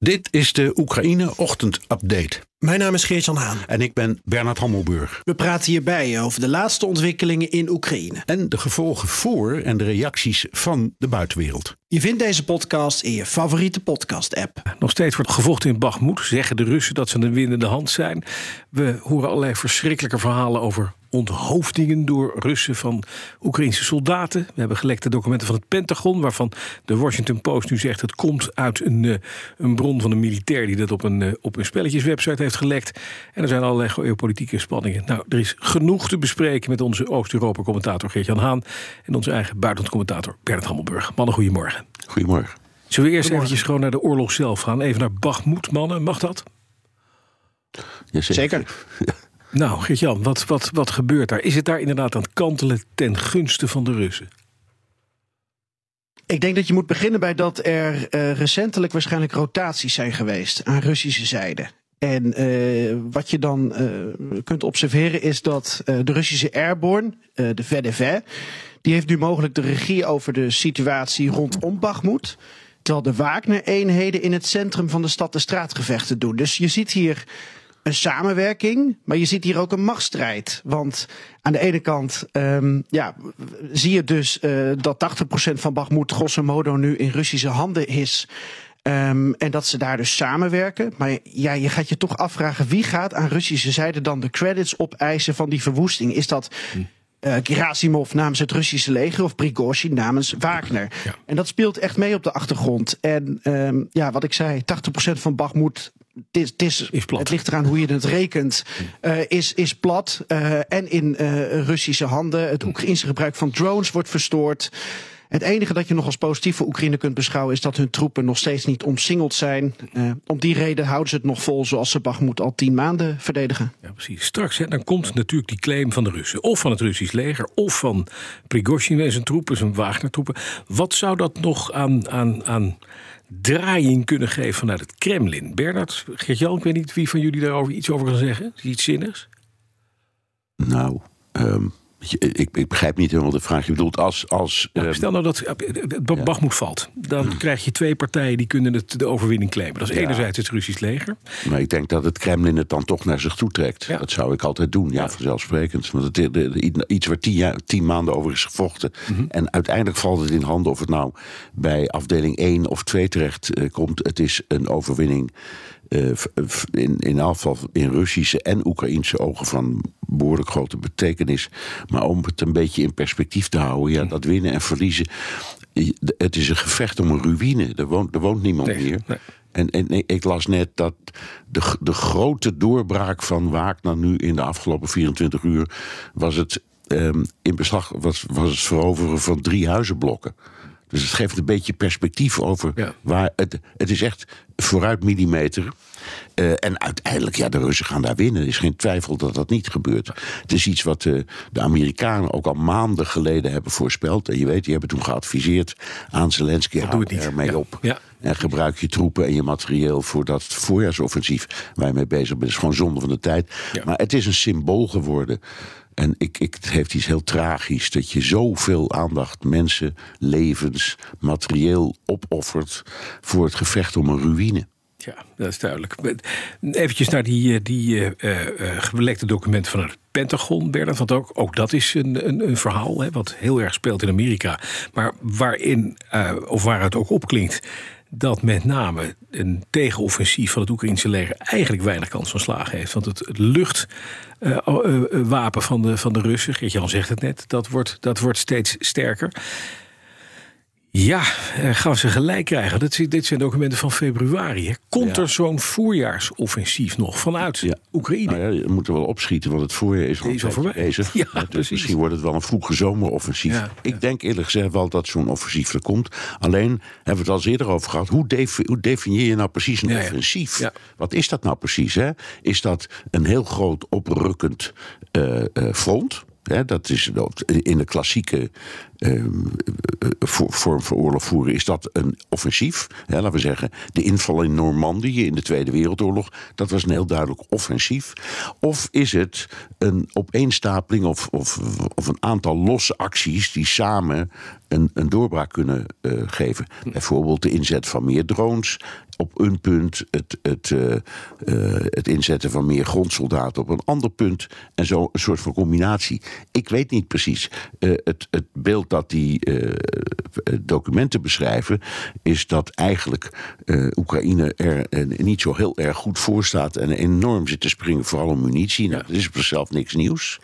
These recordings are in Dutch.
Dit is de Oekraïne Ochtend Update. Mijn naam is Geert-Jan Haan. En ik ben Bernard Hammelburg. We praten hierbij over de laatste ontwikkelingen in Oekraïne. En de gevolgen voor en de reacties van de buitenwereld. Je vindt deze podcast in je favoriete podcast-app. Nog steeds wordt gevochten in Bakhmut. Zeggen de Russen dat ze een winnende hand zijn. We horen allerlei verschrikkelijke verhalen over onthoofdingen door Russen van Oekraïnse soldaten. We hebben gelekte documenten van het Pentagon, waarvan de Washington Post nu zegt het komt uit een, eh, een bron van een militair die dat op een, eh, op een spelletjeswebsite heeft gelekt. En er zijn allerlei geopolitieke spanningen. Nou, er is genoeg te bespreken met onze Oost-Europa-commentator Geert-Jan Haan en onze eigen buitenlandcommentator Bernard Hammelburg. Mannen, goedemorgen. Goedemorgen. Zullen we eerst eventjes gewoon naar de oorlog zelf gaan? Even naar Bakhmut, mannen. Mag dat? Jazeker. Zeker. Nou, Geert-Jan, wat, wat, wat gebeurt daar? Is het daar inderdaad aan het kantelen ten gunste van de Russen? Ik denk dat je moet beginnen bij dat er uh, recentelijk waarschijnlijk rotaties zijn geweest aan Russische zijde. En uh, wat je dan uh, kunt observeren is dat de Russische Airborne, de VDV, die heeft nu mogelijk de regie over de situatie rondom Bakhmut. Terwijl de Wagner-eenheden in het centrum van de stad de straatgevechten doen. Dus je ziet hier een samenwerking, maar je ziet hier ook een machtsstrijd. Want aan de ene kant um, ja, zie je dus uh, dat 80% van Bakhmut grosso modo nu in Russische handen is. Um, en dat ze daar dus samenwerken. Maar ja, je gaat je toch afvragen wie gaat aan Russische zijde dan de credits opeisen van die verwoesting? Is dat. Hm. Uh, Gerasimov namens het Russische leger of Prigozhin namens Wagner. Ja. En dat speelt echt mee op de achtergrond. En um, ja, wat ik zei, 80% van Bakhmut het, is, is het ligt eraan hoe je het rekent, uh, is, is plat uh, en in Russische handen. Het Oekraïnse gebruik van drones wordt verstoord. Het enige dat je nog als positief voor Oekraïne kunt beschouwen is dat hun troepen nog steeds niet omsingeld zijn. Uh, om die reden houden ze het nog vol zoals ze Bakhmut al tien maanden verdedigen. Ja, precies. Straks hè, dan komt natuurlijk die claim van de Russen. Of van het Russisch leger, of van Prigozhin en zijn troepen, zijn Wagner-troepen. Wat zou dat nog aan, aan, aan draaiing kunnen geven vanuit het Kremlin. Bernard, Gert-Jan, ik weet niet wie van jullie daarover iets over kan zeggen. Iets zinnigs? Nou, um, ik, ik, begrijp niet helemaal de vraag. Je bedoelt als... als ja, stel nou dat het Bachmoed valt. Dan hm. krijg je twee partijen die kunnen het, de overwinning claimen. Dat is ja. enerzijds het Russisch leger. Maar ik denk dat het Kremlin het dan toch naar zich toe trekt. Ja. Dat zou ik altijd doen, ja, vanzelfsprekend. Want het, de, de, iets waar tien, jaar, tien maanden over is gevochten. Mm -hmm. En uiteindelijk valt het in handen of het nou bij afdeling 1 of 2 terecht uh, komt. Het is een overwinning uh, in, in afval in Russische en Oekraïnse ogen van behoorlijk grote betekenis. Maar om het een beetje in perspectief te houden, ja, dat winnen en verliezen. Het is een gevecht om een ruïne. Er woont, er woont niemand nee, meer. Nee. En, en ik las net dat de, de grote doorbraak van Wagner nu in de afgelopen 24 uur was het um, in beslag was, was het veroveren van drie huizenblokken. Dus het geeft een beetje perspectief over ja. waar het. Het is echt vooruit millimeter. Uh, en uiteindelijk, ja, de Russen gaan daar winnen. Er is geen twijfel dat dat niet gebeurt. Het is iets wat uh, de Amerikanen ook al maanden geleden hebben voorspeld. En je weet, die hebben toen geadviseerd aan Zelensky: hou ermee ja. op. Ja. En gebruik je troepen en je materieel voor dat voorjaarsoffensief waar je mee bezig bent. Het is gewoon zonde van de tijd. Maar het is een symbool geworden. En ik, ik, het heeft iets heel tragisch dat je zoveel aandacht, mensen, levens, materieel opoffert voor het gevecht om een ruïne. Ja, dat is duidelijk. Eventjes naar die, die uh, uh, gelekte documenten van het Pentagon, Bernard. Want ook, ook dat is een, een, een verhaal hè, wat heel erg speelt in Amerika. Maar waarin, of waaruit ook opklinkt dat met name een tegenoffensief van het Oekraïnse leger eigenlijk weinig kans van slagen heeft. Want het, luchtwapen uh, van, de, van de Russen, Geert-Jan zegt het net, dat wordt, dat wordt steeds sterker. Ja, eh, gaan ze gelijk krijgen. Dat, dit zijn documenten van februari. Komt er zo'n voorjaarsoffensief nog vanuit Oekraïne? Nou ja, je moet er wel opschieten, want het voorjaar is, al voorbij. bezig. Ja, dus misschien wordt het wel een vroege zomeroffensief. Ik denk eerlijk gezegd wel dat zo'n offensief er komt. Alleen hebben we het al eens eerder over gehad. Hoe, hoe definieer je nou precies een offensief? Wat is dat nou precies? Hè? Is dat een heel groot oprukkend uh, uh, front? dat is in de klassieke ehm, vorm van oorlog voeren is dat een offensief. laten we zeggen, de inval in Normandië in de Tweede Wereldoorlog, dat was een heel duidelijk offensief. Of is het een opeenstapeling of, of, of een aantal losse acties die samen een, een doorbraak kunnen uh, geven? Bijvoorbeeld de inzet van meer drones, op een punt het, het, uh, uh, het inzetten van meer grondsoldaten op een ander punt. En zo een soort van combinatie. Ik weet niet precies. Uh, het, het beeld dat die documenten beschrijven, is dat eigenlijk Oekraïne er niet zo heel erg goed voor staat en enorm zit te springen, vooral om munitie. Nou, dat is op zichzelf niks nieuws.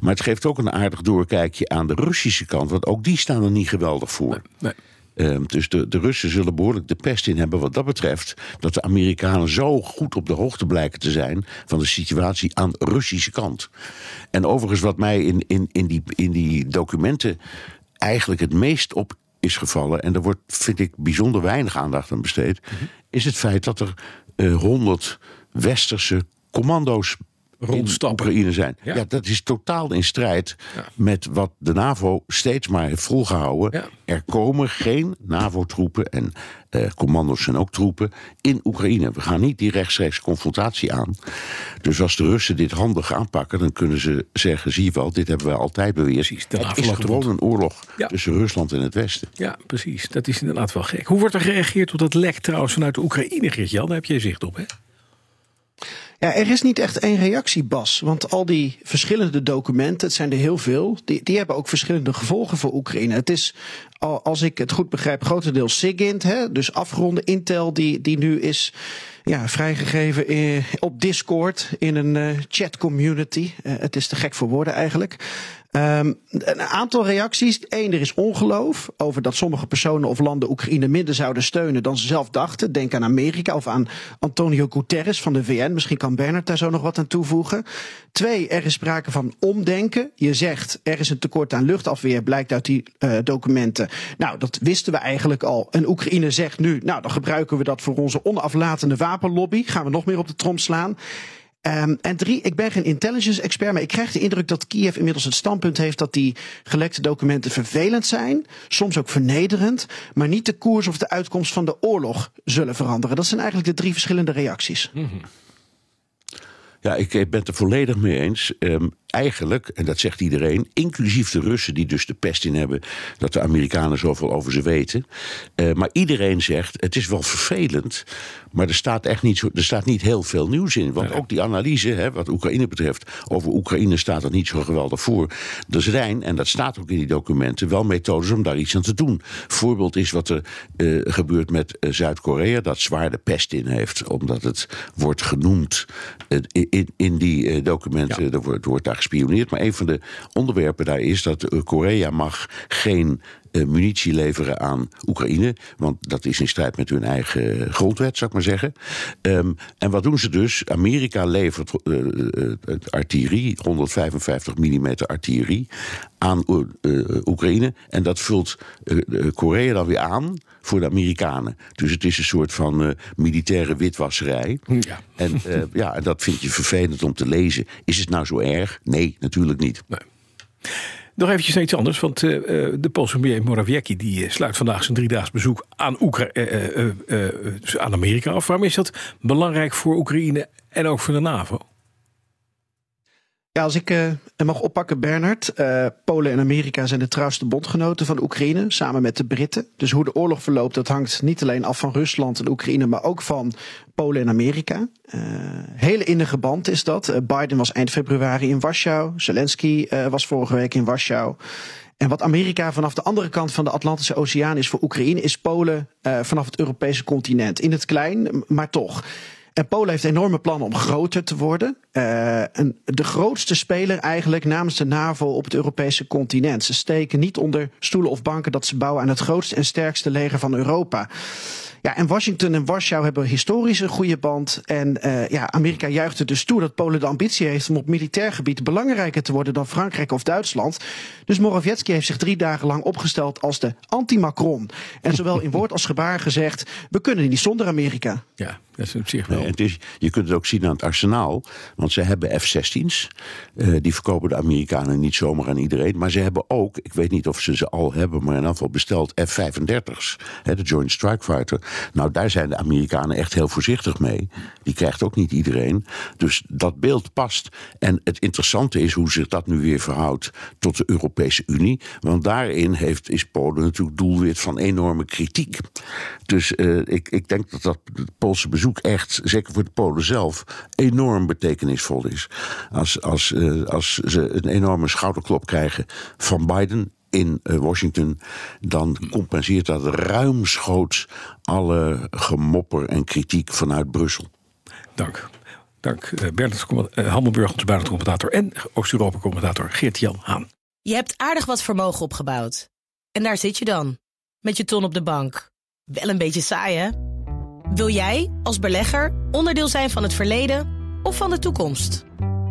Maar het geeft ook een aardig doorkijkje aan de Russische kant, want ook die staan er niet geweldig voor. Nee, nee. Um, dus de, de Russen zullen behoorlijk de pest in hebben wat dat betreft. Dat de Amerikanen zo goed op de hoogte blijken te zijn van de situatie aan de Russische kant. En overigens, wat mij in, in, in, die, in die documenten eigenlijk het meest op is gevallen, en daar wordt, vind ik, bijzonder weinig aandacht aan besteed, mhm. is het feit dat er uh, honderd westerse commando's rondstappen. Oekraïne zijn. Ja. dat is totaal in strijd met wat de NAVO steeds maar heeft volgehouden. Er komen geen NAVO-troepen en eh, commando's zijn ook troepen in Oekraïne. We gaan niet die rechtstreeks confrontatie aan. Dus als de Russen dit handig aanpakken, dan kunnen ze zeggen: zie je wel, dit hebben wij altijd beweerd. Precies, het is gewoon een oorlog tussen Rusland en het Westen. Ja, precies. Dat is inderdaad wel gek. Hoe wordt er gereageerd op dat lek trouwens vanuit de Oekraïne, Gert-Jan? Daar heb je zicht op, hè? Ja, er is niet echt één reactie, Bas. Want al die verschillende documenten, het zijn er heel veel, die, die hebben ook verschillende gevolgen voor Oekraïne. Het is, als ik het goed begrijp, grotendeels SIGINT, hè, dus afgeronde Intel, die, die nu is ja, vrijgegeven in, op Discord in een uh, chat community. Uh, het is te gek voor woorden eigenlijk. Um, een aantal reacties. Eén, er is ongeloof over dat sommige personen of landen Oekraïne minder zouden steunen dan ze zelf dachten. Denk aan Amerika of aan Antonio Guterres van de VN. Misschien kan Bernard daar zo nog wat aan toevoegen. Twee, er is sprake van omdenken. Je zegt er is een tekort aan luchtafweer, blijkt uit die uh, documenten. Nou, dat wisten we eigenlijk al. En Oekraïne zegt nu, nou dan gebruiken we dat voor onze onaflatende wapenlobby. Gaan we nog meer op de trom slaan. Um, en drie, ik ben geen intelligence expert, maar ik krijg de indruk dat Kiev inmiddels het standpunt heeft dat die gelekte documenten vervelend zijn, soms ook vernederend, maar niet de koers of de uitkomst van de oorlog zullen veranderen. Dat zijn eigenlijk de drie verschillende reacties. Ja, ik ben het er volledig mee eens. Um, eigenlijk, en dat zegt iedereen, inclusief de Russen die dus de pest in hebben dat de Amerikanen zoveel over ze weten. Uh, maar iedereen zegt, het is wel vervelend, maar er staat echt niet, zo, er staat niet heel veel nieuws in. Want ook die analyse, hè, wat Oekraïne betreft, over Oekraïne staat er niet zo geweldig voor. Er zijn, en dat staat ook in die documenten, wel methodes om daar iets aan te doen. Voorbeeld is wat er uh, gebeurt met uh, Zuid-Korea, dat zwaar de pest in heeft, omdat het wordt genoemd in, in die documenten, ja. er wordt, wordt daar Maar een van de onderwerpen daar is dat Korea mag geen munitie leveren aan Oekraïne. Want dat is in strijd met hun eigen grondwet, zou ik maar zeggen. Um, en wat doen ze dus? Amerika levert uh, artillerie, 155 mm artillerie, aan Oekraïne. En dat vult Korea dan weer aan voor de Amerikanen. Dus het is een soort van militaire witwasserij. Ja. En ja, dat vind je vervelend om te lezen. Is het nou zo erg? Nee, natuurlijk niet. Nee. Nog eventjes iets anders, want uh, de Poolse premier Morawiecki die sluit vandaag zijn driedaags bezoek aan, Oekra aan Amerika af. Waarom is dat belangrijk voor Oekraïne en ook voor de NAVO? Ja, als ik uh, mag oppakken, Bernard. Uh, Polen en Amerika zijn de trouwste bondgenoten van Oekraïne, samen met de Britten. Dus hoe de oorlog verloopt, dat hangt niet alleen af van Rusland en Oekraïne, maar ook van Polen en Amerika. Uh, hele innige band is dat. Biden was eind februari in Warschau. Zelensky was vorige week in Warschau. En wat Amerika vanaf de andere kant van de Atlantische Oceaan is voor Oekraïne, is Polen vanaf het Europese continent. In het klein, maar toch. En Polen heeft enorme plannen om groter te worden. Uh, een, de grootste speler eigenlijk namens de NAVO op het Europese continent. Ze steken niet onder stoelen of banken dat ze bouwen aan het grootste en sterkste leger van Europa. Ja, en Washington en Warschau hebben historisch een goede band. En uh, ja, Amerika juicht er dus toe dat Polen de ambitie heeft om op militair gebied belangrijker te worden dan Frankrijk of Duitsland. Dus Morawiecki heeft zich drie dagen lang opgesteld als de anti-Macron. En zowel in woord als gebaar gezegd: we kunnen niet zonder Amerika. Ja, dat is op zich wel. Nee, het is, je kunt het ook zien aan het arsenaal. Want ze hebben F-16's. Uh, die verkopen de Amerikanen niet zomaar aan iedereen. Maar ze hebben ook, ik weet niet of ze ze al hebben, maar in ieder geval besteld F-35's. De Joint Strike Fighter. Nou, daar zijn de Amerikanen echt heel voorzichtig mee. Die krijgt ook niet iedereen. Dus dat beeld past. En het interessante is hoe zich dat nu weer verhoudt tot de Europese Unie. Want daarin heeft, is Polen natuurlijk doelwit van enorme kritiek. Dus uh, ik, ik denk dat dat Poolse bezoek echt, zeker voor de Polen zelf, enorm betekenisvol is. Als, als, uh, als ze een enorme schouderklop krijgen van Biden in Washington, dan compenseert dat ruimschoots alle gemopper en kritiek vanuit Brussel. Dank. Dank uh, Bernard uh, Hammelburg, onze buitencommentator en Oost-Europa-commentator Geert-Jan Haan. Je hebt aardig wat vermogen opgebouwd. En daar zit je dan, met je ton op de bank. Wel een beetje saai, hè? Wil jij, als belegger, onderdeel zijn van het verleden of van de toekomst?